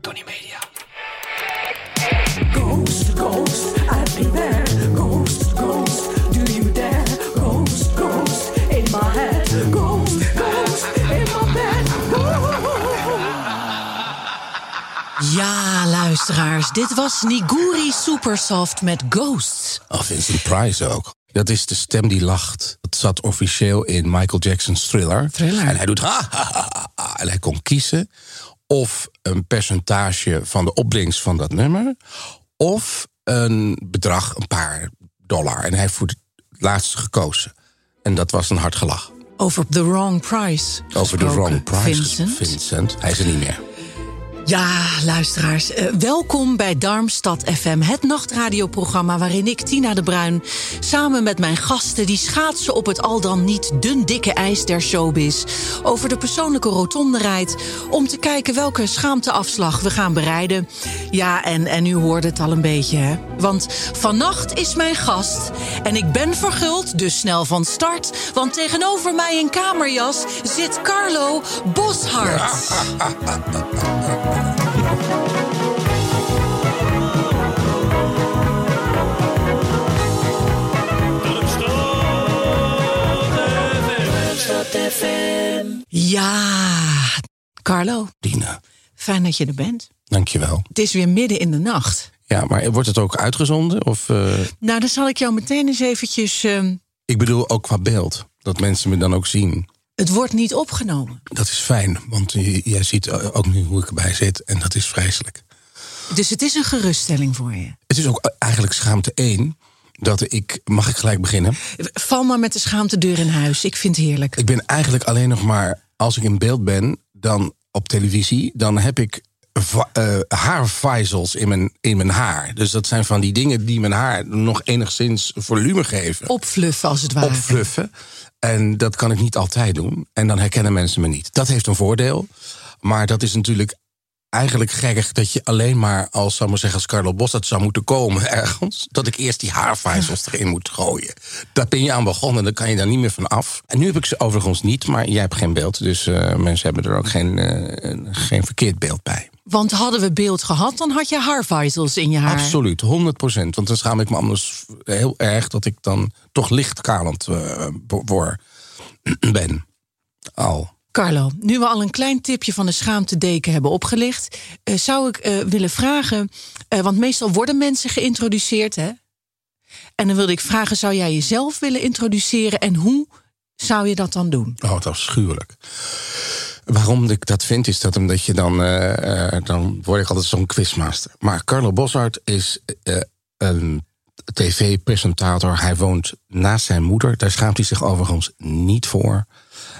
Tony Media. Ghost, ghost, I'd be there. Ghost, ghost, do you dare? Ghost, ghost, in my head. Ghost, ghost, in my bed. Ja, luisteraars, dit was Niguri Supersoft met Ghosts. Oh, Vincent Price ook. Dat is de stem die lacht. Dat zat officieel in Michael Jackson's Thriller. Thriller. En hij doet ha, ha, ha, ha, ha. En hij kon kiezen of een percentage van de opbrengst van dat nummer... of een bedrag, een paar dollar. En hij heeft voor het laatste gekozen. En dat was een hard gelach. Over The Wrong Price. Over gesproken. wrong price. Vincent. Vincent. Hij is er niet meer. Ja, luisteraars, eh, welkom bij Darmstad FM, het nachtradioprogramma waarin ik, Tina de Bruin, samen met mijn gasten die schaatsen op het al dan niet dun dikke ijs der showbiz, over de persoonlijke rotonde rijdt om te kijken welke schaamteafslag we gaan bereiden. Ja, en, en u hoorde het al een beetje, hè? Want vannacht is mijn gast en ik ben verguld, dus snel van start, want tegenover mij in kamerjas zit Carlo Boshart. Ja, Carlo, Dina, fijn dat je er bent. dankjewel. Het is weer midden in de nacht. Ja, maar wordt het ook uitgezonden? Of, eh, Nou, dan zal ik jou meteen eens eventjes... ehm, ik bedoel ook qua beeld. Dat mensen me dan ook zien. Het wordt niet opgenomen. Dat is fijn, want jij ziet ook nu hoe ik erbij zit. En dat is vreselijk. Dus het is een geruststelling voor je. Het is ook eigenlijk schaamte één. Dat ik, mag ik gelijk beginnen? Val maar met de schaamtedeur in huis. Ik vind het heerlijk. Ik ben eigenlijk alleen nog maar, als ik in beeld ben, dan op televisie, dan heb ik eh, haarvijzels in mijn, in mijn haar. Dus dat zijn van die dingen die mijn haar nog enigszins volume geven. Opfluffen als het ware. opfluffen. En dat kan ik niet altijd doen. En dan herkennen mensen me niet. Dat heeft een voordeel. Maar dat is natuurlijk eigenlijk gek dat je alleen maar als, zou maar zeggen, als Carlo Bossart zou moeten komen ergens. Dat ik eerst die haarvijzels erin moet gooien. Daar ben je aan begonnen, dan kan je daar niet meer van af. En nu heb ik ze overigens niet, maar jij hebt geen beeld. Dus eh, mensen hebben er ook geen, eh, geen verkeerd beeld bij. Want hadden we beeld gehad, dan had je haarvijzels in je haar. Absoluut, 100 procent. Want dan schaam ik me anders heel erg dat ik dan toch licht kalend eh, word. ben. Al. Carlo, nu we al een klein tipje van de schaamtedeken hebben opgelicht, eh, zou ik eh, willen vragen, want meestal worden mensen geïntroduceerd, hè? En dan wilde ik vragen, zou jij jezelf willen introduceren en hoe zou je dat dan doen? Oh, wat afschuwelijk. Waarom ik dat vind, is dat omdat je dan... eh, eh, dan word ik altijd zo'n quizmaster. Maar Carlo Boshart is eh, een tv-presentator. Hij woont naast zijn moeder. Daar schaamt hij zich overigens niet voor.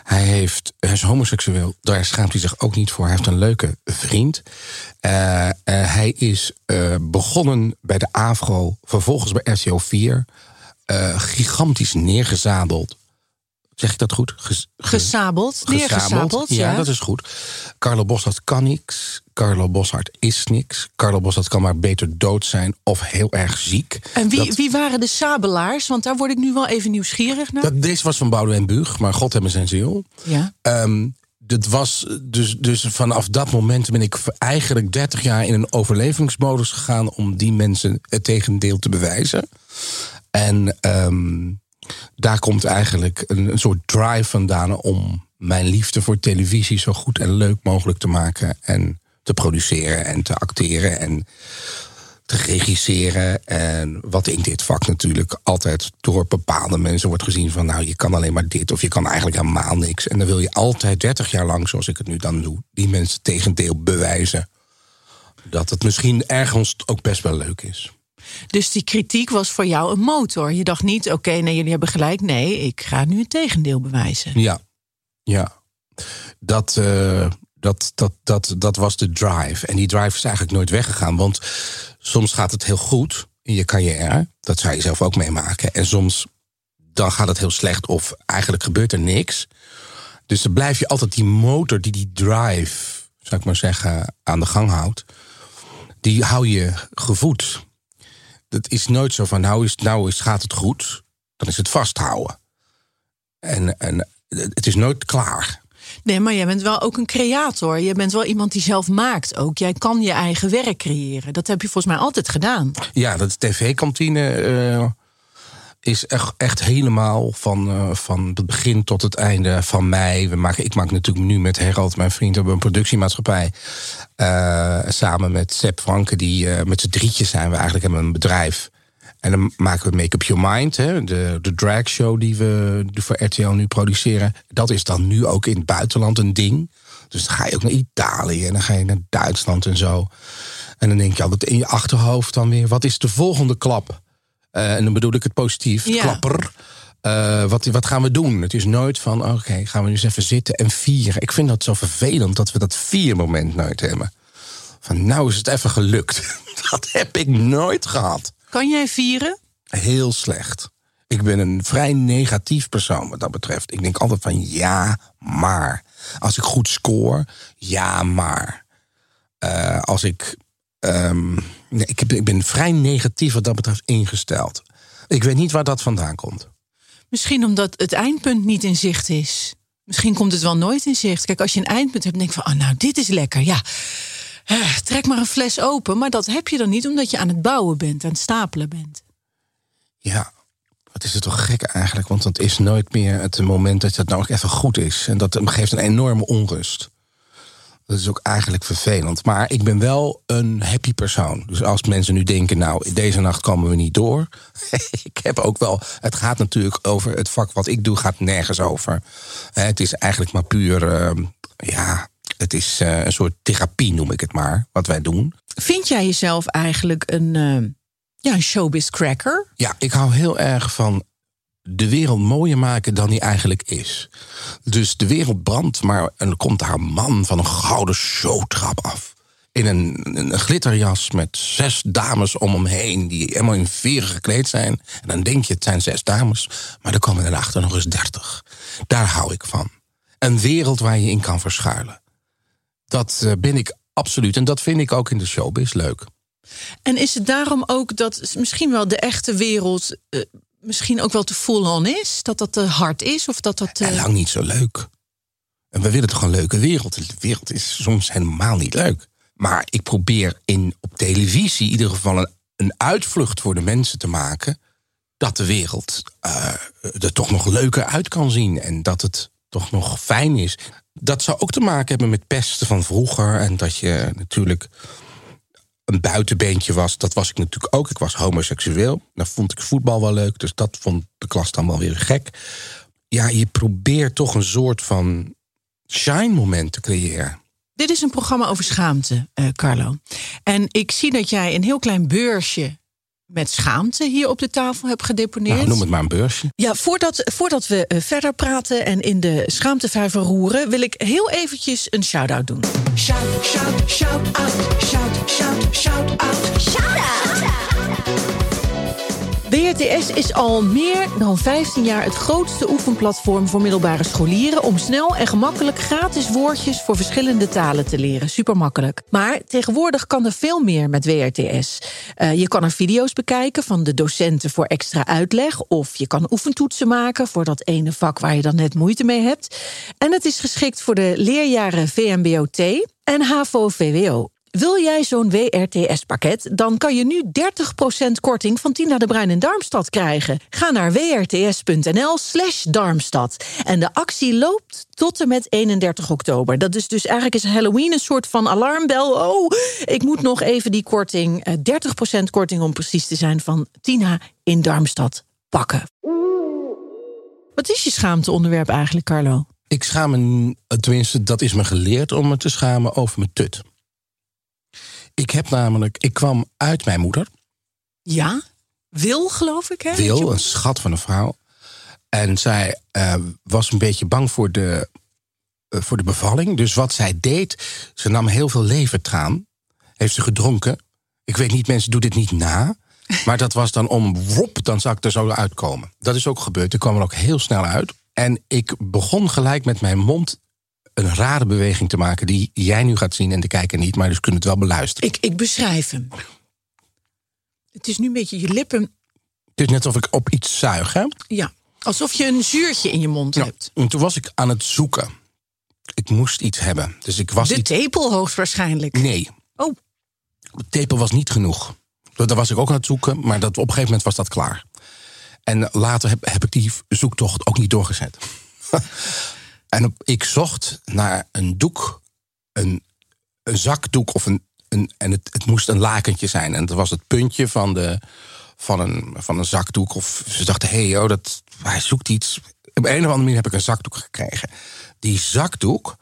Hij, heeft, hij is homoseksueel. Daar schaamt hij zich ook niet voor. Hij heeft een leuke vriend. Hij is begonnen bij de AVRO. Vervolgens bij RTO 4. eh, gigantisch neergezadeld. Zeg ik dat goed? Ges- ge- Gesabeld, neergesabeld, ja. ja, dat is goed. Carlo Boshart kan niks. Carlo Boshart is niks. Carlo Boshart kan maar beter dood zijn of heel erg ziek. En wie, Dat- wie waren de sabelaars? Want daar word ik nu wel even nieuwsgierig naar. dat, deze was van Boudewijn Buug, maar God hebben zijn ziel. ja. Ehm, dat was dus, dus vanaf dat moment ben ik eigenlijk 30 jaar in een overlevingsmodus gegaan om die mensen het tegendeel te bewijzen. En ehm, daar komt eigenlijk een, een soort drive vandaan om mijn liefde voor televisie zo goed en leuk mogelijk te maken. En te produceren en te acteren en te regisseren. En wat in dit vak natuurlijk altijd door bepaalde mensen wordt gezien van... nou, je kan alleen maar dit of je kan eigenlijk helemaal niks. En dan wil je altijd 30 jaar lang, zoals ik het nu dan doe... die mensen tegendeel bewijzen dat het misschien ergens ook best wel leuk is. Dus die kritiek was voor jou een motor. Je dacht niet, oké, nee, jullie hebben gelijk. Nee, ik ga nu het tegendeel bewijzen. Ja, ja. dat, eh, dat, dat, dat, dat was de drive. En die drive is eigenlijk nooit weggegaan. Want soms gaat het heel goed in je carrière. Dat zou je zelf ook meemaken. En soms dan gaat het heel slecht of eigenlijk gebeurt er niks. Dus dan blijf je altijd die motor die die drive, zou ik maar zeggen, aan de gang houdt. Die hou je gevoed. Dat is nooit zo van nou, is, nou is, gaat het goed. Dan is het vasthouden. En, en het is nooit klaar. Nee, maar jij bent wel ook een creator. Je bent wel iemand die zelf maakt ook. Jij kan je eigen werk creëren. Dat heb je volgens mij altijd gedaan. Ja, dat tv-kantine eh, is echt, echt helemaal van, eh, van het begin tot het einde van mij. We maken, ik maak natuurlijk nu met Herald, mijn vriend, hebben een productiemaatschappij. eh, samen met Sepp Franke, die eh, met z'n drietjes zijn we eigenlijk hebben een bedrijf. En dan maken we Make Up Your Mind, hè, de, de drag show die we voor RTL nu produceren. Dat is dan nu ook in het buitenland een ding. Dus dan ga je ook naar Italië en dan ga je naar Duitsland en zo. En dan denk je altijd in je achterhoofd dan weer, wat is de volgende klap? Eh, en dan bedoel ik het positief, Ja. klapper. Eh, wat, wat gaan we doen? Het is nooit van, oké, gaan we nu eens even zitten en vieren. Ik vind dat zo vervelend dat we dat viermoment nooit hebben. Van, nou is het even gelukt. Dat heb ik nooit gehad. Kan jij vieren? Heel slecht. Ik ben een vrij negatief persoon wat dat betreft. Ik denk altijd van ja, maar. Als ik goed scoor, ja, maar. Eh, als ik. ehm, nee, ik, heb, ik ben vrij negatief wat dat betreft ingesteld. Ik weet niet waar dat vandaan komt. Misschien omdat het eindpunt niet in zicht is. Misschien komt het wel nooit in zicht. Kijk, als je een eindpunt hebt, denk je van, oh, nou, dit is lekker. Ja, Eh, trek maar een fles open. Maar dat heb je dan niet, omdat je aan het bouwen bent, aan het stapelen bent. Ja, wat is het toch gek eigenlijk? Want het is nooit meer het moment dat het nou ook even goed is. En dat geeft een enorme onrust. Dat is ook eigenlijk vervelend. Maar ik ben wel een happy persoon. Dus als mensen nu denken, nou, deze nacht komen we niet door. ik heb ook wel. Het gaat natuurlijk over het vak wat ik doe, gaat nergens over. Het is eigenlijk maar puur. eh, ja, het is eh, een soort therapie, noem ik het maar, wat wij doen. Vind jij jezelf eigenlijk een, eh, ja, een showbiz cracker? Ja, ik hou heel erg van de wereld mooier maken dan die eigenlijk is. Dus de wereld brandt, maar dan komt een man van een gouden showtrap af. In een, een glitterjas met zes dames om hem heen... die helemaal in veren gekleed zijn. En dan denk je, het zijn zes dames. Maar er komen erachter nog eens dertig. Daar hou ik van. Een wereld waar je in kan verschuilen. Dat eh, ben ik absoluut. En dat vind ik ook in de showbiz leuk. En is het daarom ook dat misschien wel de echte wereld... eh, misschien ook wel te full-on is? Dat dat te hard is? Of dat dat te... En lang niet zo leuk. En we willen toch een leuke wereld. De wereld is soms helemaal niet leuk. Maar ik probeer in, op televisie in ieder geval een, een uitvlucht voor de mensen te maken. Dat de wereld eh, er toch nog leuker uit kan zien. En dat het toch nog fijn is. Dat zou ook te maken hebben met pesten van vroeger. En dat je natuurlijk een buitenbeentje was. Dat was ik natuurlijk ook. Ik was homoseksueel. Dan vond ik voetbal wel leuk. Dus dat vond de klas dan wel weer gek. Ja, je probeert toch een soort van shine moment te creëren. Dit is een programma over schaamte, eh, Carlo. En ik zie dat jij een heel klein beursje met schaamte hier op de tafel hebt gedeponeerd. Nou, noem het maar een beursje. Ja, voordat, voordat we eh, verder praten en in de schaamtevijver roeren... wil ik heel eventjes een shout-out doen. Shout, shout, shout out. Shout, shout, shout out. Shout out. BRTS is al meer dan 15 jaar het grootste oefenplatform voor middelbare scholieren... om snel en gemakkelijk gratis woordjes voor verschillende talen te leren. Super makkelijk. Maar tegenwoordig kan er veel meer met WRTS. Eh, je kan er video's bekijken van de docenten voor extra uitleg... of je kan oefentoetsen maken voor dat ene vak waar je dan net moeite mee hebt. En het is geschikt voor de leerjaren VMBO-T en HAVO-VWO. Wil jij zo'n WRTS-pakket? Dan kan je nu 30% korting van Tina de Bruin in Darmstad krijgen. Ga naar wrts.nl slash Darmstad. En de actie loopt tot en met 31 oktober. Dat is dus eigenlijk is Halloween een soort van alarmbel. Oh, ik moet nog even die korting, eh, 30% korting om precies te zijn... van Tina in Darmstad pakken. Wat is je schaamteonderwerp eigenlijk, Carlo? Ik schaam me, tenminste, dat is me geleerd om me te schamen over mijn tut. Ik heb namelijk, ik kwam uit mijn moeder. Ja? Wil, geloof ik, hè? Wil, een schat van een vrouw. En zij eh, was een beetje bang voor de eh, voor de bevalling. Dus wat zij deed, ze nam heel veel levertraan. Heeft ze gedronken. Ik weet niet, mensen doen dit niet na. Maar dat was dan om, wop, dan zou ik er zo uitkomen. Dat is ook gebeurd. Ik kwam er ook heel snel uit. En ik begon gelijk met mijn mond een rare beweging te maken... die jij nu gaat zien en de kijker niet, maar dus kunnen het wel beluisteren. Ik, ik beschrijf hem. Het is nu een beetje je lippen. Het is net alsof ik op iets zuig, hè? Ja, alsof je een zuurtje in je mond Ja, hebt. en toen was ik aan het zoeken. Ik moest iets hebben. Dus ik was De iets... tepel hoogstwaarschijnlijk. Nee, Oh, de tepel was niet genoeg. Daar was ik ook aan het zoeken, maar dat, op een gegeven moment was dat klaar. En later heb, heb ik die zoektocht ook niet doorgezet. en ik zocht naar een doek, een, een zakdoek of een. een en het, het moest een lakentje zijn. En dat was het puntje van, de, van, een, van een zakdoek. Of ze dachten, hé, hey, oh, dat, hij zoekt iets. Op een of andere manier heb ik een zakdoek gekregen. Die zakdoek,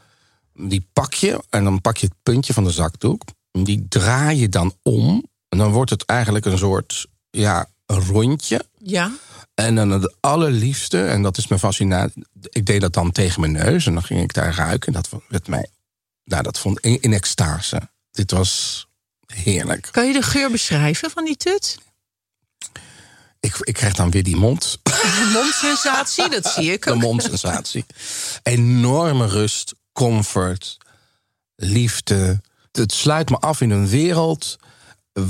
die pak je en dan pak je het puntje van de zakdoek. Die draai je dan om. En dan wordt het eigenlijk een soort ja, rondje. ja. En dan het allerliefste, en dat is mijn fascinatie. Ik deed dat dan tegen mijn neus en dan ging ik daar ruiken. En dat werd mij. Nou, dat vond ik in extase. Dit was heerlijk. Kan je de geur beschrijven van die tut? Ik, ik krijg dan weer die mond. De mondsensatie, dat zie ik De ook. mondsensatie. Enorme rust, comfort, liefde. Het sluit me af in een wereld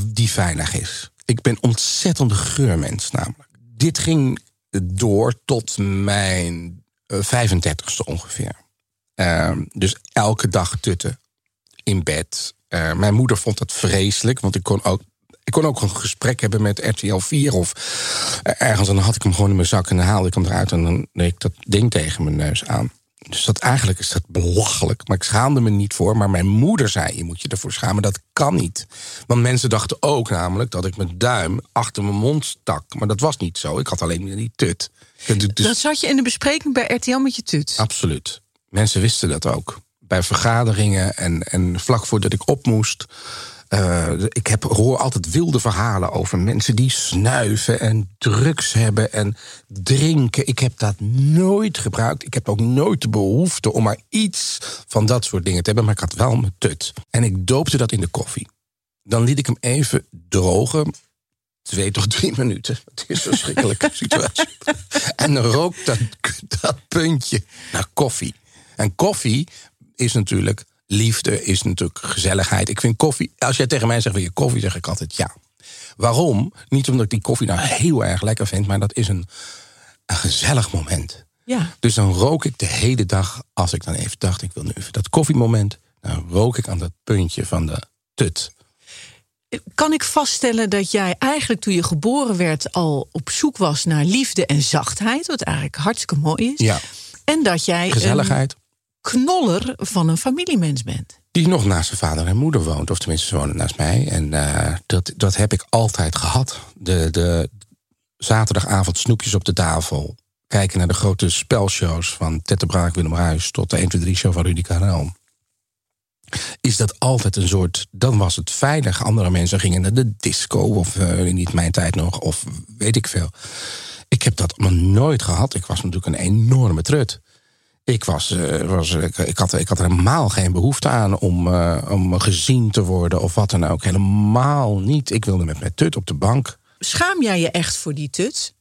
die veilig is. Ik ben ontzettend geurmens namelijk. Dit ging door tot mijn eh, 35ste ongeveer. Ehm, dus elke dag tutten in bed. Eh, mijn moeder vond dat vreselijk, want ik kon ook. Ik kon ook een gesprek hebben met RTL 4 of eh, ergens. En dan had ik hem gewoon in mijn zak en dan haalde ik hem eruit en dan deed ik dat ding tegen mijn neus aan. Dus dat eigenlijk is dat belachelijk. Maar ik schaamde me niet voor. Maar mijn moeder zei: je moet je ervoor schamen. Dat kan niet. Want mensen dachten ook namelijk dat ik mijn duim achter mijn mond stak. Maar dat was niet zo. Ik had alleen maar die tut. Dus- Dat zat je in de bespreking bij RTL met je tut. Absoluut. Mensen wisten dat ook. Bij vergaderingen en, en vlak voordat ik op moest. Eh, ik heb, hoor altijd wilde verhalen over mensen die snuiven en drugs hebben en drinken. Ik heb dat nooit gebruikt. Ik heb ook nooit de behoefte om maar iets van dat soort dingen te hebben. Maar ik had wel mijn tut. En ik doopte dat in de koffie. Dan liet ik hem even drogen. Twee tot drie minuten. Het is een verschrikkelijke situatie. En dan rookt dat, dat puntje naar koffie. En koffie is natuurlijk liefde, is natuurlijk gezelligheid. Ik vind koffie, als jij tegen mij zegt wil je koffie, zeg ik altijd ja. Waarom? Niet omdat ik die koffie nou heel erg lekker vind, maar dat is een, een gezellig moment. Ja. Dus dan rook ik de hele dag, als ik dan even dacht, ik wil nu even dat koffiemoment, dan rook ik aan dat puntje van de tut. Kan ik vaststellen dat jij eigenlijk toen je geboren werd al op zoek was naar liefde en zachtheid, wat eigenlijk hartstikke mooi is. Ja, En dat jij gezelligheid. een knoller van een familiemens bent. Die nog naast zijn vader en moeder woont. Of tenminste, ze wonen naast mij. En eh, dat, dat heb ik altijd gehad. De, de zaterdagavond snoepjes op de tafel. Kijken naar de grote spelshows van Tette Braak, Willem Ruijs... tot de 1, 2, 3 show van Rudy Karel. Is dat altijd een soort... Dan was het veilig. Andere mensen gingen naar de disco. Of eh, niet mijn tijd nog. Of weet ik veel. Ik heb dat allemaal nooit gehad. Ik was natuurlijk een enorme trut. Ik, was, eh, was, ik, ik, had, ik had helemaal geen behoefte aan om, eh, om gezien te worden of wat dan ook. Helemaal niet. Ik wilde met mijn tut op de bank. Schaam jij je echt voor die tut?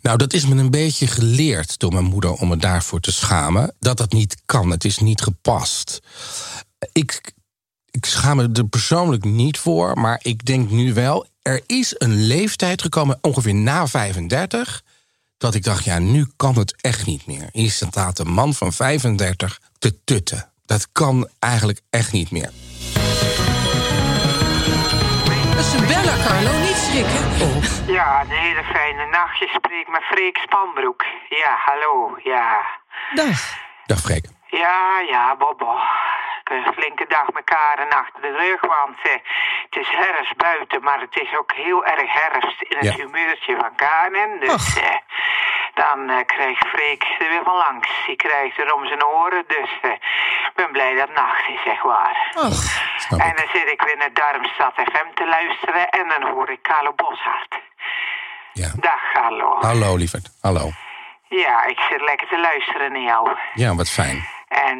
Nou, dat is me een beetje geleerd door mijn moeder om me daarvoor te schamen. Dat dat niet kan. Het is niet gepast. Ik, ik schaam me er persoonlijk niet voor, maar ik denk nu wel. Er is een leeftijd gekomen, ongeveer na 35, dat ik dacht, ja, nu kan het echt niet meer. Hier staat een man van 35 te tutten. Dat kan eigenlijk echt niet meer. Dat is een bella, Carlo. Niet schrikken. Ja, een hele fijne nacht. Je spreekt met Freek Spanbroek. Ja, hallo, ja. Dag. Dag Freek. Ja, ja, Bobo. Ik heb Een flinke dag elkaar en achter de rug, want eh, het is herfst buiten, maar het is ook heel erg herfst in het Ja. humeurtje van Kanen. Dus eh, dan eh, krijgt Freek er weer van langs. Die krijgt er om zijn oren, dus eh, ik ben blij dat het nacht is, zeg Snap En dan zit ik weer naar Darmstad FM te luisteren en dan hoor ik Carlo Boshart. Ja. Dag, Carlo. Hallo, lieverd. Hallo. Ja, ik zit lekker te luisteren naar jou. Ja, wat fijn. En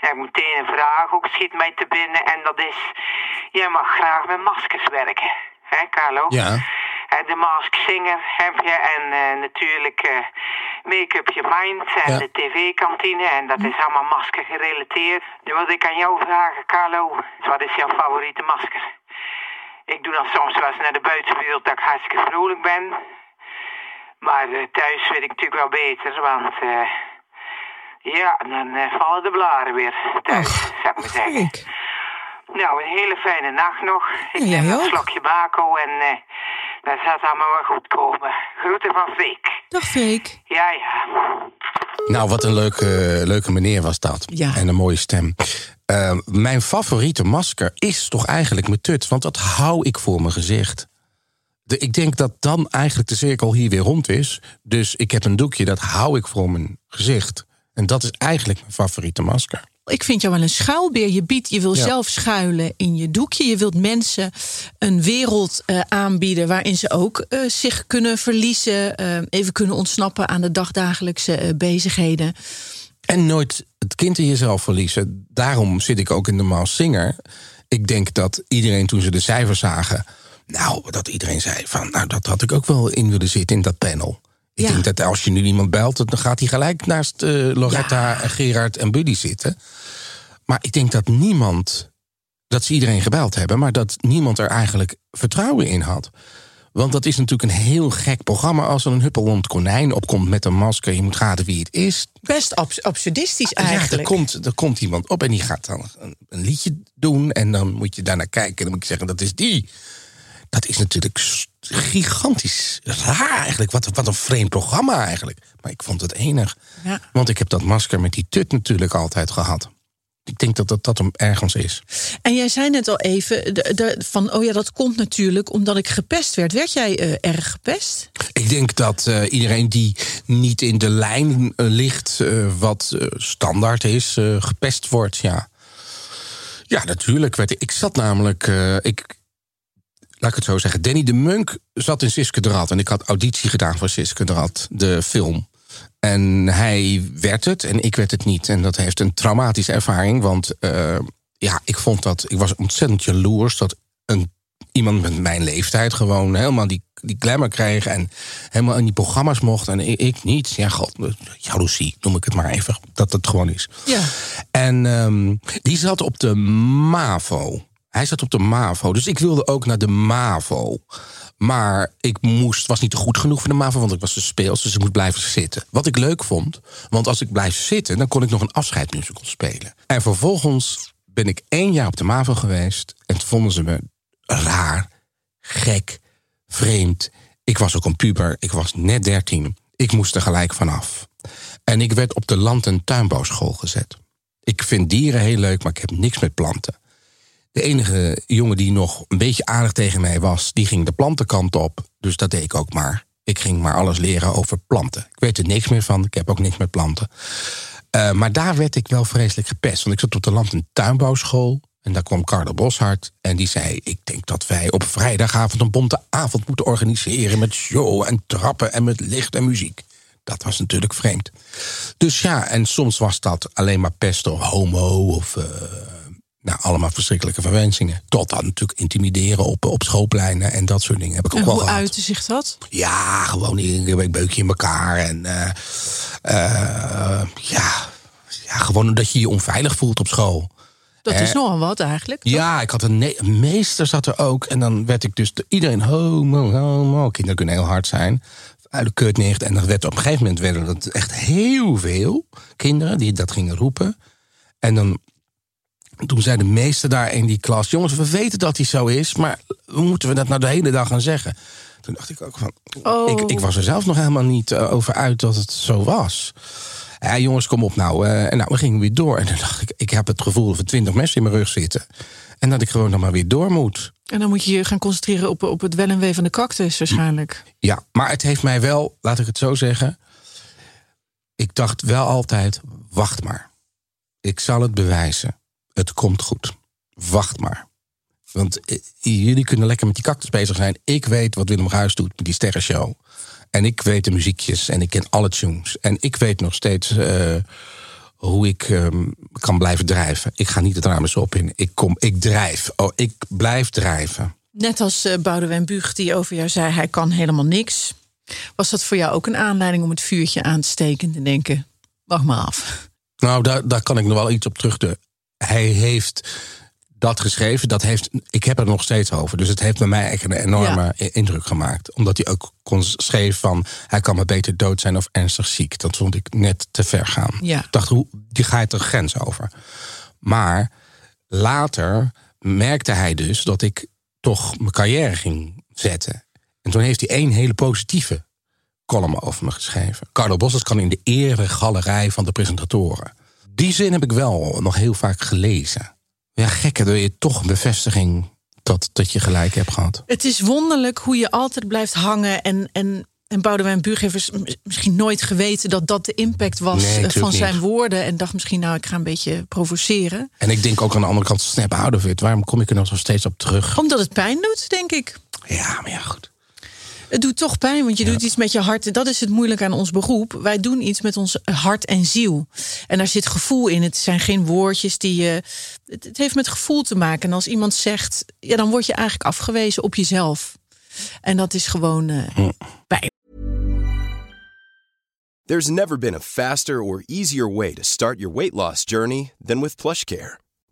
ja, ik moet meteen een vraag ook schiet mij te binnen. En dat is, jij mag graag met maskers werken. Hè, Carlo? Ja. De Mask Singer heb je en eh, natuurlijk eh, Make Up Your Mind en Ja. de tv-kantine. En dat is allemaal masker gerelateerd. Nu wil ik aan jou vragen, Carlo. Wat is jouw favoriete masker? Ik doe dan soms wel eens naar de buitenwereld dat ik hartstikke vrolijk ben. Maar eh, thuis weet ik natuurlijk wel beter, want eh, ja, dan eh, vallen de blaren weer thuis, zou ik maar zeggen. Nou, een hele fijne nacht nog. Ik Ja, neem een slokje bako en eh dat gaat allemaal wel goed komen. Groeten van Freek. Dag Freek. Ja, ja. Nou, wat een leuke, leuke meneer was dat. Ja. En een mooie stem. Eh, mijn favoriete masker is toch eigenlijk mijn tut. Want dat hou ik voor mijn gezicht. De, ik denk dat dan eigenlijk de cirkel hier weer rond is. Dus ik heb een doekje, dat hou ik voor mijn gezicht. En dat is eigenlijk mijn favoriete masker. Ik vind jou wel een schuilbeer. Je biedt, je wil Ja. zelf schuilen in je doekje. Je wilt mensen een wereld eh, aanbieden waarin ze ook eh, zich kunnen verliezen, eh, even kunnen ontsnappen aan de dagdagelijkse bezigheden. En nooit het kind in jezelf verliezen. Daarom zit ik ook in de Maas Singer. Ik denk dat iedereen toen ze de cijfers zagen... nou, dat iedereen zei van... nou, dat had ik ook wel in willen zitten in dat panel. Ik Ja. denk dat als je nu iemand belt... dan gaat hij gelijk naast eh, Loretta, en Gerard en Buddy zitten. Maar ik denk dat niemand... dat ze iedereen gebeld hebben... maar dat niemand er eigenlijk vertrouwen in had. Want dat is natuurlijk een heel gek programma... als er een huppelend konijn opkomt met een masker... je moet raden wie het is. Best abs- absurdistisch Ja, er eigenlijk. komt, er komt iemand op en die gaat dan een, een liedje doen. En dan moet je daarnaar kijken. En dan moet je zeggen, dat is die. Dat is natuurlijk gigantisch raar eigenlijk. Wat, wat een vreemd programma eigenlijk. Maar ik vond het enig. Ja. Want ik heb dat masker met die tut natuurlijk altijd gehad. Ik denk dat dat, dat hem ergens is. En jij zei net al even de, de- van, oh ja, dat komt natuurlijk omdat ik gepest werd. Werd jij eh, erg gepest? Ik denk dat eh, iedereen die niet in de lijn eh, ligt, wat standaard is, gepest wordt. Ja, ja natuurlijk. Werd ik, ik zat namelijk. ik, laat ik het zo zeggen. Danny de Munk zat in Siske de Rad. En ik had auditie gedaan voor Siske de Rad, de film. En hij werd het en ik werd het niet. En dat heeft een traumatische ervaring. Want eh, ja, ik vond dat. Ik was ontzettend jaloers dat een, iemand met mijn leeftijd gewoon helemaal die, die glamour kreeg. En helemaal in die programma's mocht. En ik, ik niet. Ja, god, jaloezie noem ik het maar even. Dat het gewoon is. Ja. En ehm, die zat op de MAVO. Hij zat op de MAVO. Dus ik wilde ook naar de MAVO. Maar ik moest, was niet goed genoeg voor de MAVO, want ik was te speels. Dus ik moest blijven zitten. Wat ik leuk vond, want als ik blijf zitten... dan kon ik nog een afscheidsmusical spelen. En vervolgens ben ik één jaar op de MAVO geweest... en toen vonden ze me raar, gek, vreemd. Ik was ook een puber, ik was net dertien. Ik moest er gelijk vanaf. En ik werd op de land- en tuinbouwschool gezet. Ik vind dieren heel leuk, maar ik heb niks met planten. De enige jongen die nog een beetje aardig tegen mij was, die ging de plantenkant op. Dus dat deed ik ook maar. Ik ging maar alles leren over planten. Ik weet er niks meer van, ik heb ook niks met planten. Eh, maar daar werd ik wel vreselijk gepest. Want ik zat op de land- en tuinbouwschool. En daar kwam Carlo Boshart. En die zei: Ik denk dat wij op vrijdagavond een bonte avond moeten organiseren. Met show en trappen en met licht en muziek. Dat was natuurlijk vreemd. Dus ja, en soms was dat alleen maar pest of homo of. eh, nou, allemaal verschrikkelijke verwensingen. Tot dan natuurlijk intimideren op, op schoolpleinen en dat soort dingen heb ik ook En wel hoe gehad. uitte zich dat? Ja, gewoon een beukje in elkaar. En eh, eh, ja, ja, gewoon dat je je onveilig voelt op school. Dat is nogal wat eigenlijk. Ja, ik had een, ne- een meester zat er ook. En dan werd ik dus de- iedereen homo, homo. Kinderen kunnen heel hard zijn. Uit de neigt. En dan werd op een gegeven moment werden dat echt heel veel kinderen die dat gingen roepen. En dan toen zei de meester daar in die klas: Jongens, we weten dat hij zo is, maar hoe moeten we dat nou de hele dag gaan zeggen? Toen dacht ik ook van. Oh. Ik, ik was er zelf nog helemaal niet eh, over uit dat het zo was. Ja, jongens, kom op nou. eh, en nou, we gingen weer door. En dan dacht ik, ik heb het gevoel dat er twintig mensen in mijn rug zitten. En dat ik gewoon dan maar weer door moet. En dan moet je je gaan concentreren op, op het wel en wee van de cactus waarschijnlijk. Ja, maar het heeft mij wel, laat ik het zo zeggen. Ik dacht wel altijd, wacht maar. Ik zal het bewijzen. Het komt goed. Wacht maar. Want eh, jullie kunnen lekker met die cactus bezig zijn. Ik weet wat Willem Ruijs doet met die sterrenshow. En ik weet de muziekjes en ik ken alle tunes. En ik weet nog steeds eh, hoe ik ehm, kan blijven drijven. Ik ga niet het raam eens op in. Ik, kom, ik drijf. Oh, ik blijf drijven. Net als uh, Boudewijn Buug die over jou zei... hij kan helemaal niks. Was dat voor jou ook een aanleiding om het vuurtje aan te steken... en te denken, wacht maar af. Nou, daar, daar kan ik nog wel iets op terug. Hij heeft dat geschreven. Dat heeft, ik heb het nog steeds over. Dus het heeft bij mij echt een enorme Ja. indruk gemaakt. Omdat hij ook kon schreef van... hij kan maar beter dood zijn of ernstig ziek. Dat vond ik net te ver gaan. Ja. Ik dacht, hoe, die gaat er grens over. Maar later merkte hij dus dat ik toch mijn carrière ging zetten. En toen heeft hij één hele positieve column over me geschreven. Carlo Bossers kan in de eregalerij van de presentatoren. Die zin heb ik wel nog heel vaak gelezen. Ja, gekke, dat je toch een bevestiging dat, dat je gelijk hebt gehad. Het is wonderlijk hoe je altijd blijft hangen. En, en, en Boudewijn heeft misschien nooit geweten... dat dat de impact was Nee, eh, van zijn niet. woorden. En dacht misschien, nou, ik ga een beetje provoceren. En ik denk ook aan de andere kant, snap out of it. Waarom kom ik er nog zo steeds op terug? Omdat het pijn doet, denk ik. Ja, maar ja, goed. Het doet toch pijn, want je doet iets met je hart. En dat is het moeilijk aan ons beroep. Wij doen iets met ons hart en ziel. En daar zit gevoel in. Het zijn geen woordjes die je. Het, het heeft met gevoel te maken. En als iemand zegt, ja, dan word je eigenlijk afgewezen op jezelf. En dat is gewoon eh pijn. There's never been a faster or easier way to start your weight loss journey than with PlushCare.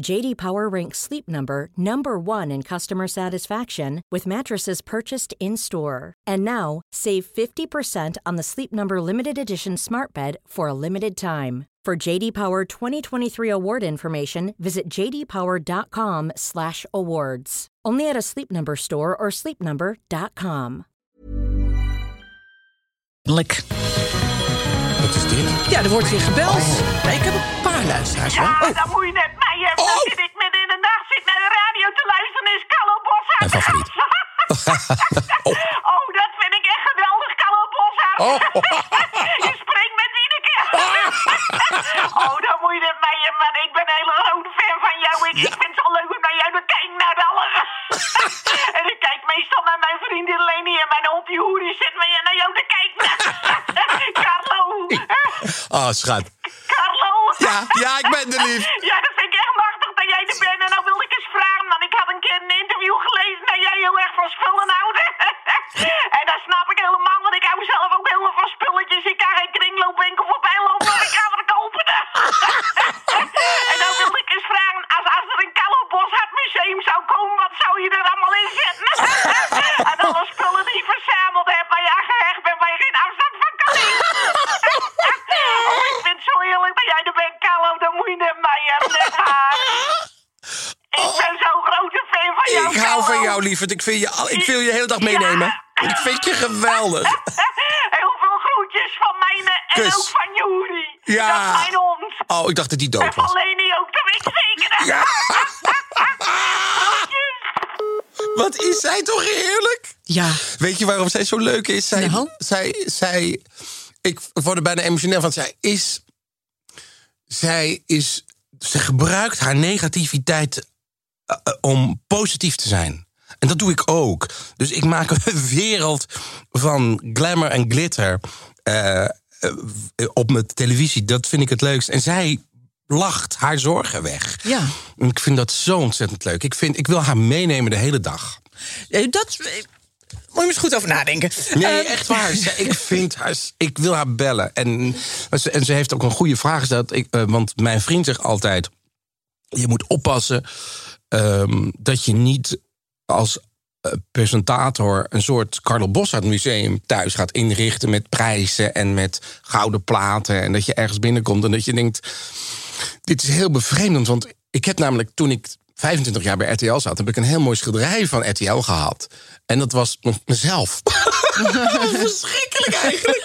JD Power ranks Sleep Number number 1 in customer satisfaction with mattresses purchased in-store. And now, save 50% on the Sleep Number limited edition Smart Bed for a limited time. For JD Power 2023 award information, visit jdpower.com/awards. Only at a Sleep Number store or sleepnumber.com. Leuk. Wat is dit? Ja, er wordt weer gebeld. Nee, ik heb een paar luisteraars. Ja, Oh, dan moet je net mij hebben. Dan Oh. zit ik midden in de nacht zit naar de radio te luisteren. Is Carlo. Mijn favoriet. oh. dat vind ik echt geweldig, Carlo Boshart. Oh. je spreekt met Wieneke. oh, dan moet je net mij hebben. Maar ik ben een hele grote fan van jou. Ik, ik vind het zo leuk om naar jou te kijken. Naar alle... en ik kijk meestal naar mijn vriendin Leni en mijn hond Juri zit me naar jou te kijken. Carlo. Oh, schat. Carlo. Ja, ja, ik ben er lief. Ja, dat vind ik echt machtig dat jij er bent. En nou wilde ik eens vragen, want ik had een keer een interview gelezen dat jij heel erg van spullen houdt. en dat snap ik helemaal, want ik hou zelf ook heel erg van spulletjes. Ik kan geen kringloopwinkel voorbij lopen, maar ik ga wat kopen. en nou wilde ik eens vragen, als, als er een Carlo Boshart museum zou komen, wat zou je er allemaal in zetten? en alle spullen die je verzameld hebt, waar je aan gehecht bent, waar je geen afstand van kan nemen. oh, ik vind het zo heerlijk dat jij er bent, Carlo. Dan moet je naar mij hebben, net haar. Ik ben zo'n grote fan van jou, Ik hou van Carlo. jou, lieverd. Ik, vind je, al- ik wil je de hele dag meenemen. Ik vind je geweldig. Heel veel groetjes van mij en Kus. ook van Juri. Ja. Dat is mijn hond. Oh, ik dacht dat die En dood van was. Leni ook, dat weet ik zeker. Ja. Wat is zij toch heerlijk? ja. Weet je waarom zij zo leuk is? Zij, Nou? zij, zij, ik word er bijna emotioneel van. Zij is, zij is, ze gebruikt haar negativiteit eh, eh, om positief te zijn. En dat doe ik ook. Dus ik maak een wereld van glamour en glitter eh, eh, op mijn televisie. Dat vind ik het leukst. En zij lacht haar zorgen weg. Ja. En ik vind dat zo ontzettend leuk. Ik, vind, ik wil haar meenemen de hele dag. Dat eh, moet je eens goed over nadenken. Nee, Eh, echt waar. Ik vind haar. Ik wil haar bellen. En, ze- en ze heeft ook een goede vraag gesteld. Ik, want mijn vriend zegt altijd: je moet oppassen ehm, dat je niet als eh, presentator een soort Carlo Bossart museum thuis gaat inrichten met prijzen en met gouden platen. En dat je ergens binnenkomt en dat je denkt: dit is heel bevreemdend. Want ik heb namelijk toen ik 25 jaar bij RTL zat, heb ik een heel mooi schilderij van RTL gehad. En dat was mezelf. Verschrikkelijk eigenlijk.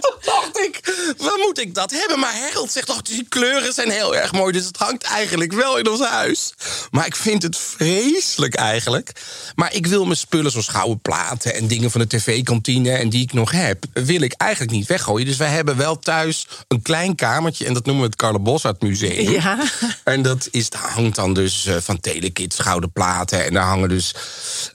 Toen dacht ik, wat moet ik dat hebben? Maar Harold zegt toch, die kleuren zijn heel erg mooi. Dus het hangt eigenlijk wel in ons huis. Maar ik vind het vreselijk eigenlijk. Maar ik wil mijn spullen zoals gouden platen en dingen van de tv-kantine... en die ik nog heb, wil ik eigenlijk niet weggooien. Dus wij hebben wel thuis een klein kamertje... en dat noemen we het Carlo Bossart Museum. Ja. En dat is, hangt dan dus eh, van Telekids gouden platen. En daar hangen dus,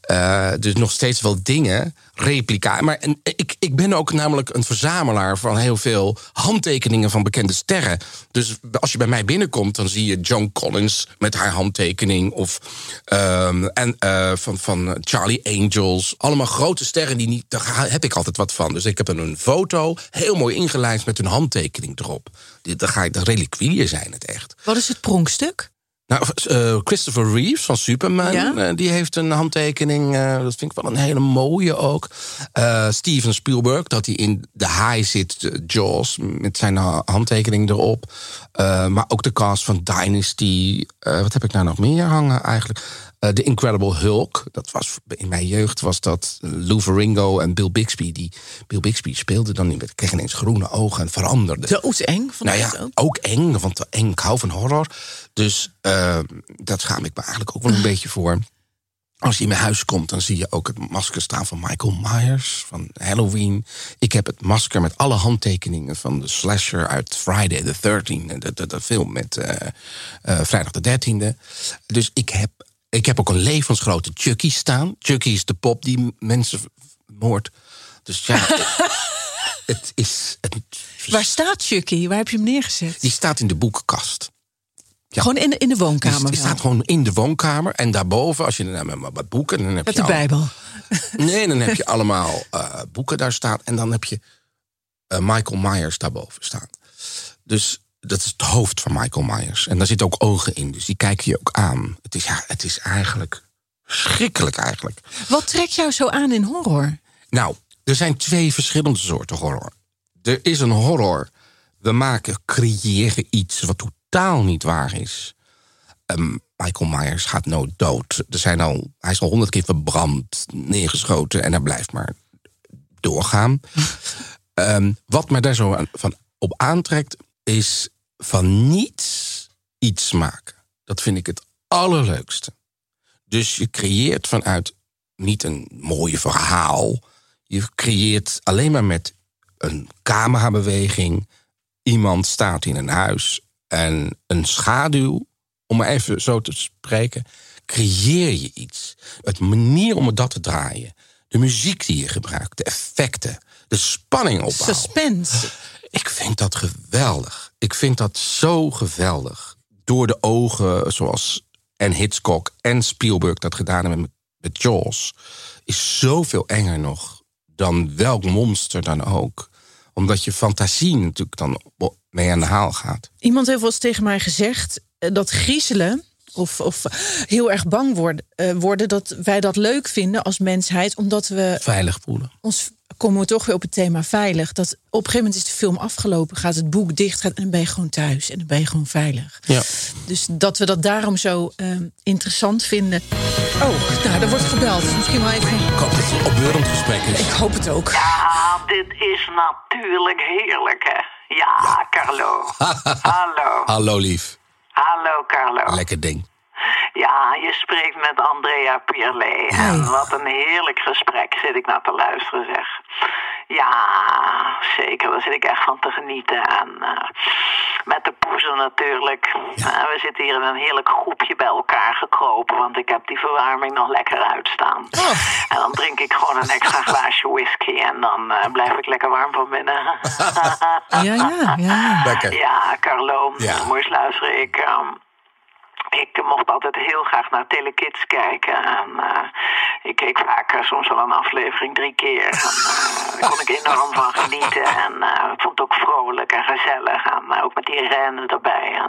eh, dus nog steeds wel dingen, replica. Maar ik, ik ben ook namelijk een verzamelaar van heel veel handtekeningen van bekende sterren. Dus als je bij mij binnenkomt, dan zie je Joan Collins met haar handtekening. Of ehm, en, eh, van, van Charlie Angels. Allemaal grote sterren die niet. Daar heb ik altijd wat van. Dus ik heb een foto, heel mooi ingelijst met hun handtekening erop. Dan ga ik, de reliquieën zijn het echt. Wat is het pronkstuk? Nou, eh, Christopher Reeves van Superman, Ja? eh, die heeft een handtekening. eh, dat vind ik wel een hele mooie ook. Steven Spielberg, dat hij in de haai zit, Jaws, met zijn ha- handtekening erop. Maar ook de cast van Dynasty. Wat heb ik nou nog meer hangen eigenlijk? Eh, The Incredible Hulk. Dat was, in mijn jeugd was dat eh, Lou Ferrigno en Bill Bixby. Die, Bill Bixby speelde dan niet, kreeg ineens groene ogen en veranderde. Doodeng, vond Nou ik ja, ook. ook eng, want eng, ik hou van horror. Dus uh, dat schaam ik me eigenlijk ook wel een beetje voor. Als je in mijn huis komt, dan zie je ook het masker staan van Michael Myers van Halloween. Ik heb het masker met alle handtekeningen van de slasher uit Friday the 13th. De, de, de film met uh, uh, vrijdag de 13e. Dus ik heb, ik heb ook een levensgrote Chucky staan. Chucky is de pop die mensen moordt. Dus ja, het is... Het, Waar staat Chucky? Waar heb je hem neergezet? die staat in de boekenkast. Ja. Gewoon in de, in de woonkamer. Die, die staat gewoon in de woonkamer. En daarboven, als je dan met wat boeken. Dan heb Met je de al, Bijbel. Nee, dan heb je allemaal uh, boeken daar staan. En dan heb je uh, Michael Myers daarboven staan. Dus dat is het hoofd van Michael Myers. En daar zitten ook ogen in. Dus die kijken je ook aan. Het is, ja, het is eigenlijk schrikkelijk eigenlijk. Wat trekt jou zo aan in horror? Nou, er zijn twee verschillende soorten horror. Er is een horror. We maken, creëren iets wat totaal niet waar is. Um, Michael Myers gaat nooit dood. Er zijn al, hij is al honderd keer verbrand, neergeschoten en hij blijft maar doorgaan. um, wat me daar zo aan, van op aantrekt, is van niets iets maken. Dat vind ik het allerleukste. Dus je creëert vanuit niet een mooie verhaal. Je creëert alleen maar met een camerabeweging. Iemand staat in een huis en een schaduw, om maar even zo te spreken, creëer je iets. Het manier om dat te draaien, de muziek die je gebruikt, de effecten, de spanning opbouwen. Suspense. Ik vind dat geweldig. Ik vind dat zo geweldig. Door de ogen, zoals en Hitchcock en Spielberg dat gedaan hebben met, met Jaws, is zoveel enger nog dan welk monster dan ook. Omdat je fantasie natuurlijk dan mee aan de haal gaat. Iemand heeft wel eens tegen mij gezegd dat griezelen of, of heel erg bang worden, uh, worden, dat wij dat leuk vinden als mensheid, omdat we veilig voelen. Ons komen we toch weer op het thema veilig. Dat op een gegeven moment is de film afgelopen, gaat het boek dicht, gaat, en dan ben je gewoon thuis en dan ben je gewoon veilig. Ja. Dus dat we dat daarom zo uh, interessant vinden. Oh, nou, er wordt gebeld. Misschien wel even. Ik hoop dat het een opbeurend gesprek is. Ik hoop het ook. Ja, dit is natuurlijk heerlijk, hè? Ja, ja. Carlo. Hallo. Hallo, lief. Hallo, Carlo. Lekker ding. Ja, je spreekt met Andrea Pierlet. Hey. En wat een heerlijk gesprek zit ik naar te luisteren, zeg. Ja, zeker. Daar zit ik echt van te genieten. En uh, met de poezen natuurlijk. Ja. Uh, we zitten hier in een heerlijk groepje bij elkaar gekropen. Want ik heb die verwarming nog lekker uitstaan. Oh. En dan drink ik gewoon een extra glaasje whisky. En dan uh, blijf ik lekker warm van binnen. ja, ja, ja. Lekker. Ja, Carlo. Ja. Moet je luisteren. Ik... Um, ik mocht altijd heel graag naar Telekids kijken. En, uh, ik keek vaak uh, soms wel een aflevering drie keer. En, uh, daar kon ik enorm van genieten. En ik vond het ook vrolijk en gezellig. En ook met die rennen erbij.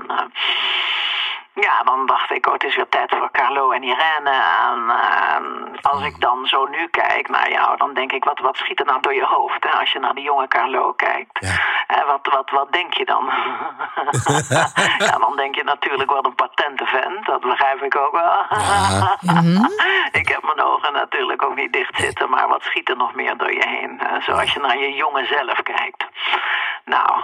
Ja, dan dacht ik, oh, het is weer tijd voor Carlo en Irene. En eh, als ik dan zo nu kijk naar jou, dan denk ik, wat, wat schiet er nou door je hoofd hè, als je naar die jonge Carlo kijkt? Ja. En wat, wat, wat denk je dan? ja, dan denk je natuurlijk wat een patente vent, dat begrijp ik ook wel. ik heb mijn ogen natuurlijk ook niet dicht zitten, maar wat schiet er nog meer door je heen? Zoals je naar je jongen zelf kijkt. Nou,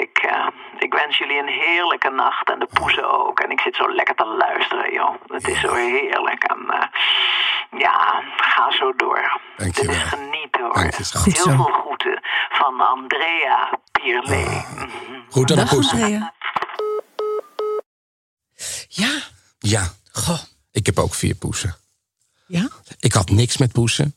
ik, eh, ik wens jullie een heerlijke nacht en de poezen ook. En ik zit zo lekker te luisteren, joh. Het is zo heerlijk. En eh, ja, ga zo door. Dankjewel. Dit is genieten hoor. Dank je, Heel zo. veel groeten van Andrea Pierlet. Goed aan de poes. Andrea. Ja, Ja, goh. ik heb ook vier poesen. Ja? Ik had niks met poesen.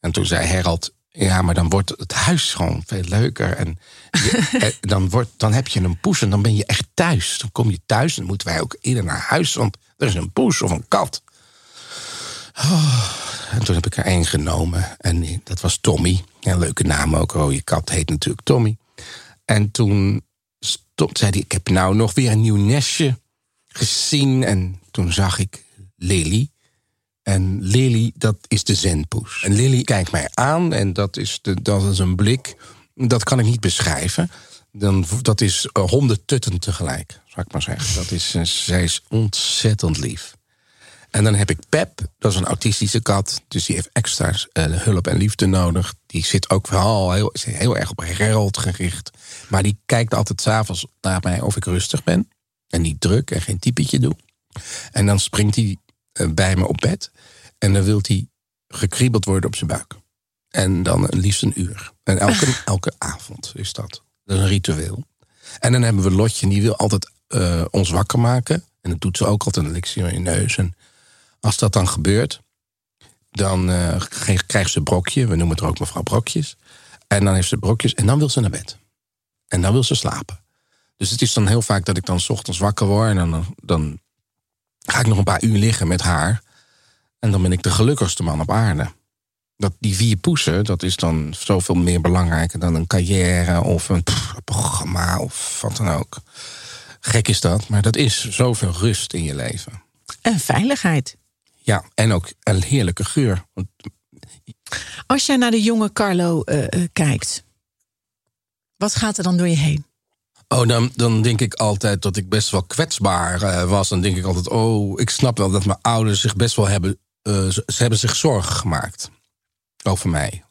En toen zei Herald, ja, maar dan wordt het huis gewoon veel leuker. En je- eh, dan, wordt, dan heb je een poes en dan ben je echt thuis. Dan kom je thuis en dan moeten wij ook eerder naar huis. Want er is een poes of een kat. Oh, en toen heb ik er één genomen. En dat was Tommy. Ja, leuke naam ook. Rode kat heet natuurlijk Tommy. En toen stond, zei hij, ik heb nou nog weer een nieuw nestje gezien. En toen zag ik Lily. En Lily, dat is de zenpoes. En Lily kijkt mij aan en dat is, de, dat is een blik... dat kan ik niet beschrijven. Dan, dat is uh, honderd tutten tegelijk, zou ik maar zeggen. Dat is, eh, zij is ontzettend lief. En dan heb ik Pep, dat is een autistische kat. Dus die heeft extra eh, hulp en liefde nodig. Die zit ook wel heel, heel erg op Gerald gericht. Maar die kijkt altijd s'avonds naar mij of ik rustig ben. En niet druk en geen typetje doe. En dan springt hij eh, bij me op bed. En dan wil hij gekriebeld worden op zijn buik. En dan liefst een uur. En elke, elke avond is dat. Dat is een ritueel. En dan hebben we Lotje, die wil altijd eh, ons wakker maken. En dat doet ze ook altijd. En dan likt ze in je neus. En als dat dan gebeurt, dan eh, krijgt ze brokje. We noemen het ook mevrouw Brokjes. En dan heeft ze brokjes en dan wil ze naar bed. En dan wil ze slapen. Dus het is dan heel vaak dat ik dan 's ochtends wakker word. En dan, dan ga ik nog een paar uur liggen met haar. En dan ben ik de gelukkigste man op aarde. Dat, die vier poesen, dat is dan zoveel meer belangrijker dan een carrière of een pff, programma of wat dan ook. Gek is dat, maar dat is zoveel rust in je leven. En veiligheid. Ja, en ook een heerlijke geur. Als jij naar de jonge Carlo eh, eh, kijkt, wat gaat er dan door je heen? Oh, dan, dan denk ik altijd dat ik best wel kwetsbaar eh, was. Dan denk ik altijd, oh, ik snap wel dat mijn ouders zich best wel hebben... eh, ze, ze hebben zich zorgen gemaakt over mij.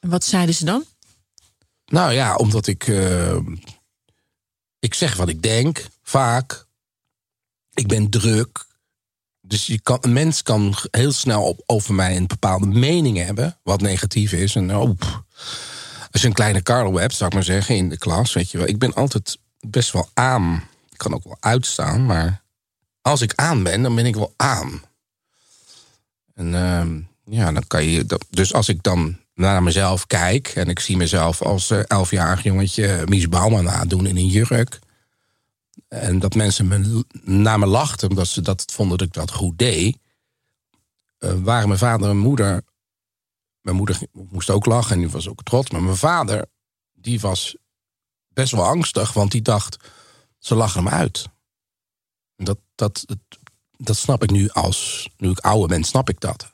En wat zeiden ze dan? Nou ja, omdat ik... eh, ik zeg wat ik denk, vaak. Ik ben druk. Dus je kan, een mens kan heel snel op, over mij een bepaalde mening hebben... wat negatief is. En oh, pff. Je een kleine Carlo hebt, zou ik maar zeggen, in de klas... weet je wel, ik ben altijd best wel aan. Ik kan ook wel uitstaan, maar... als ik aan ben, dan ben ik wel aan. En ehm, ja, dan kan je... Dus als ik dan naar mezelf kijk... en ik zie mezelf als eh, elfjarig jongetje Mies Bouwman nadoen in een jurk... en dat mensen me, naar me lachten omdat ze dat vonden dat ik dat goed deed... eh, waren mijn vader en moeder... Mijn moeder moest ook lachen en die was ook trots. Maar mijn vader, die was best wel angstig... want die dacht, ze lachen hem uit. En Dat, dat, dat snap ik nu als... Nu ik ouder ben, snap ik dat.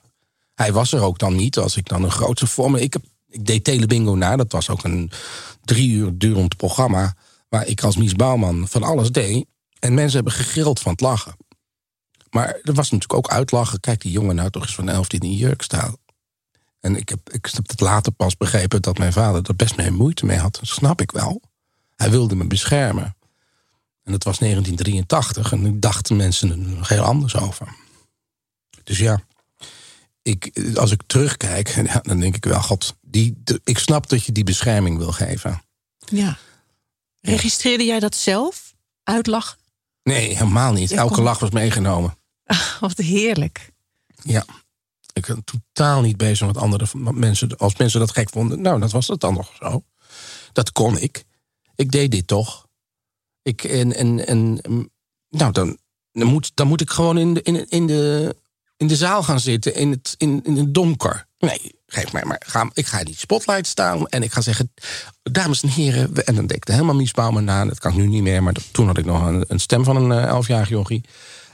Hij was er ook dan niet als ik dan een grootse vorm. Ik, heb, ik deed Telebingo na. Dat was ook een drie uur durend programma. Waar ik als Mies Bouwman van alles deed. En mensen hebben gegrild van het lachen. Maar er was natuurlijk ook uitlachen. Kijk, die jongen nou toch eens van elf die in een jurk staat. En ik heb, ik heb het later pas begrepen dat mijn vader er best mee moeite mee had. Dat snap ik wel. Hij wilde me beschermen. En dat was 1983. En ik dachten mensen er nog heel anders over. Dus ja ik, als ik terugkijk, ja, dan denk ik wel, god, die, de- ik snap dat je die bescherming wil geven. Ja. Registreerde jij dat zelf? Uitlachen? Nee, helemaal niet. Elke lach was meegenomen. Wat heerlijk. Ja. Ik ben totaal niet bezig met andere mensen. Als mensen dat gek vonden, nou, dat was het dan nog zo. Dat kon ik. Ik deed dit toch. Ik, en, en, en mm, nou, dan, dan, moet, dan moet ik gewoon in de, in, in de, in de zaal gaan zitten, in het, in, in het donker. Nee, geef mij maar. Ga, ik ga in die spotlight staan en ik ga zeggen: Dames en heren. En dan deed ik helemaal Mies Bouwman na. Dat kan ik nu niet meer, maar toen had ik nog een, een stem van een eh, elfjarig jochie.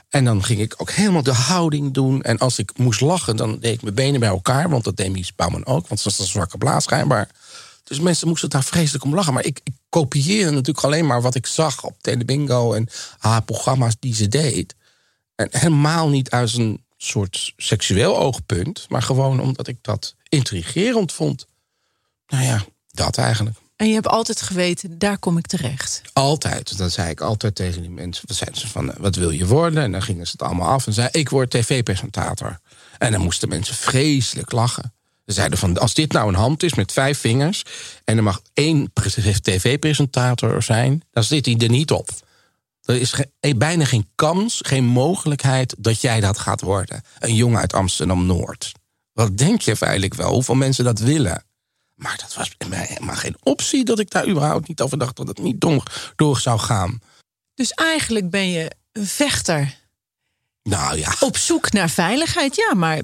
En dan ging ik ook helemaal de houding doen. En als ik moest lachen, dan deed ik mijn benen bij elkaar. Want dat deed Mies Bouwman ook, want ze was een zwakke blaas schijnbaar. Dus mensen moesten daar vreselijk om lachen. Maar ik, ik kopieerde natuurlijk alleen maar wat ik zag op Telebingo... en haar programma's die ze deed. En helemaal niet uit een soort seksueel oogpunt... maar gewoon omdat ik dat intrigerend vond. Nou ja, dat eigenlijk. En je hebt altijd geweten, daar kom ik terecht. Altijd. Dan zei ik altijd tegen die mensen. Dan zeiden ze van, eh, wat wil je worden? En dan gingen ze het allemaal af. En zei ik word tv-presentator. En dan moesten mensen vreselijk lachen. Ze zeiden van, als dit nou een hand is met vijf vingers... en er mag één pre- tv-presentator zijn... dan zit hij er niet op. Er is eh, bijna geen kans, geen mogelijkheid... dat jij dat gaat worden. Een jongen uit Amsterdam-Noord. Wat denk je feitelijk wel? Hoeveel mensen dat willen? Maar dat was bij mij helemaal geen optie... dat ik daar überhaupt niet over dacht... dat het niet door, door zou gaan. Dus eigenlijk ben je een vechter Nou ja, op zoek naar veiligheid. Ja, maar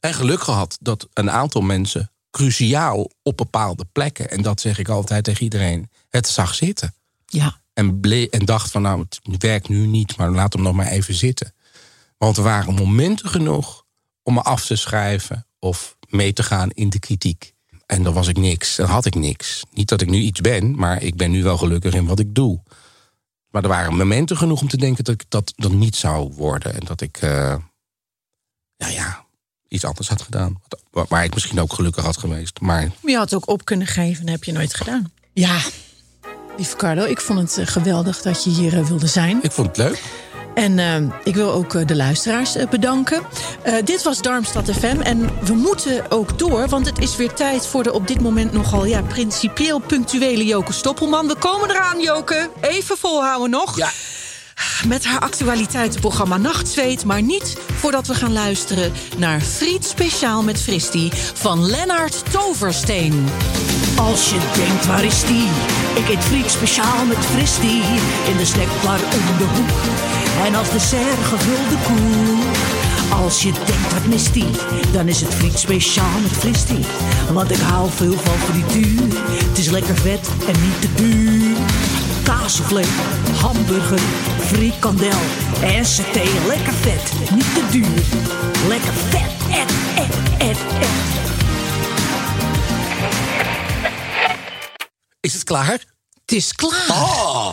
en geluk gehad dat een aantal mensen cruciaal op bepaalde plekken, en dat zeg ik altijd tegen iedereen, het zag zitten. ja, En, en dacht van nou, het werkt nu niet, maar laat hem nog maar even zitten. Want er waren momenten genoeg om me af te schrijven of mee te gaan in de kritiek. En dan was ik niks, dan had ik niks. Niet dat ik nu iets ben, maar ik ben nu wel gelukkig in wat ik doe. Maar er waren momenten genoeg om te denken dat ik dat dan niet zou worden. En dat ik, eh, nou ja, iets anders had gedaan. Wat- Waar ik misschien ook gelukkig had geweest. Maar je had ook op kunnen geven, dat heb je nooit gedaan. Ja, lieve Carlo, ik vond het eh, geweldig dat je hier eh, wilde zijn. ik vond het leuk. En eh, ik wil ook eh, de luisteraars eh, bedanken. Eh, dit was Darmstad FM en we moeten ook door... want het is weer tijd voor de op dit moment nogal ja, principieel punctuele Joke Stoppelman. We komen eraan, Joke. Even volhouden nog. Ja. Met haar actualiteitenprogramma Nachtzweet... maar niet voordat we gaan luisteren naar Friet Speciaal met Fristie... van Lennart Toversteen. Als je denkt, waar is die? Ik eet friet speciaal met fristie in de snackbar om de hoek. En als dessert gevulde koek. Als je denkt, wat mist die? Dan is het friet speciaal met fristie. Want ik hou veel van frituur. Het is lekker vet en niet te duur. Kaassoufflé, hamburger, frikandel en saté. Lekker vet, niet te duur. Lekker vet, et, et, et, et. Is het klaar? Het is klaar. Oh!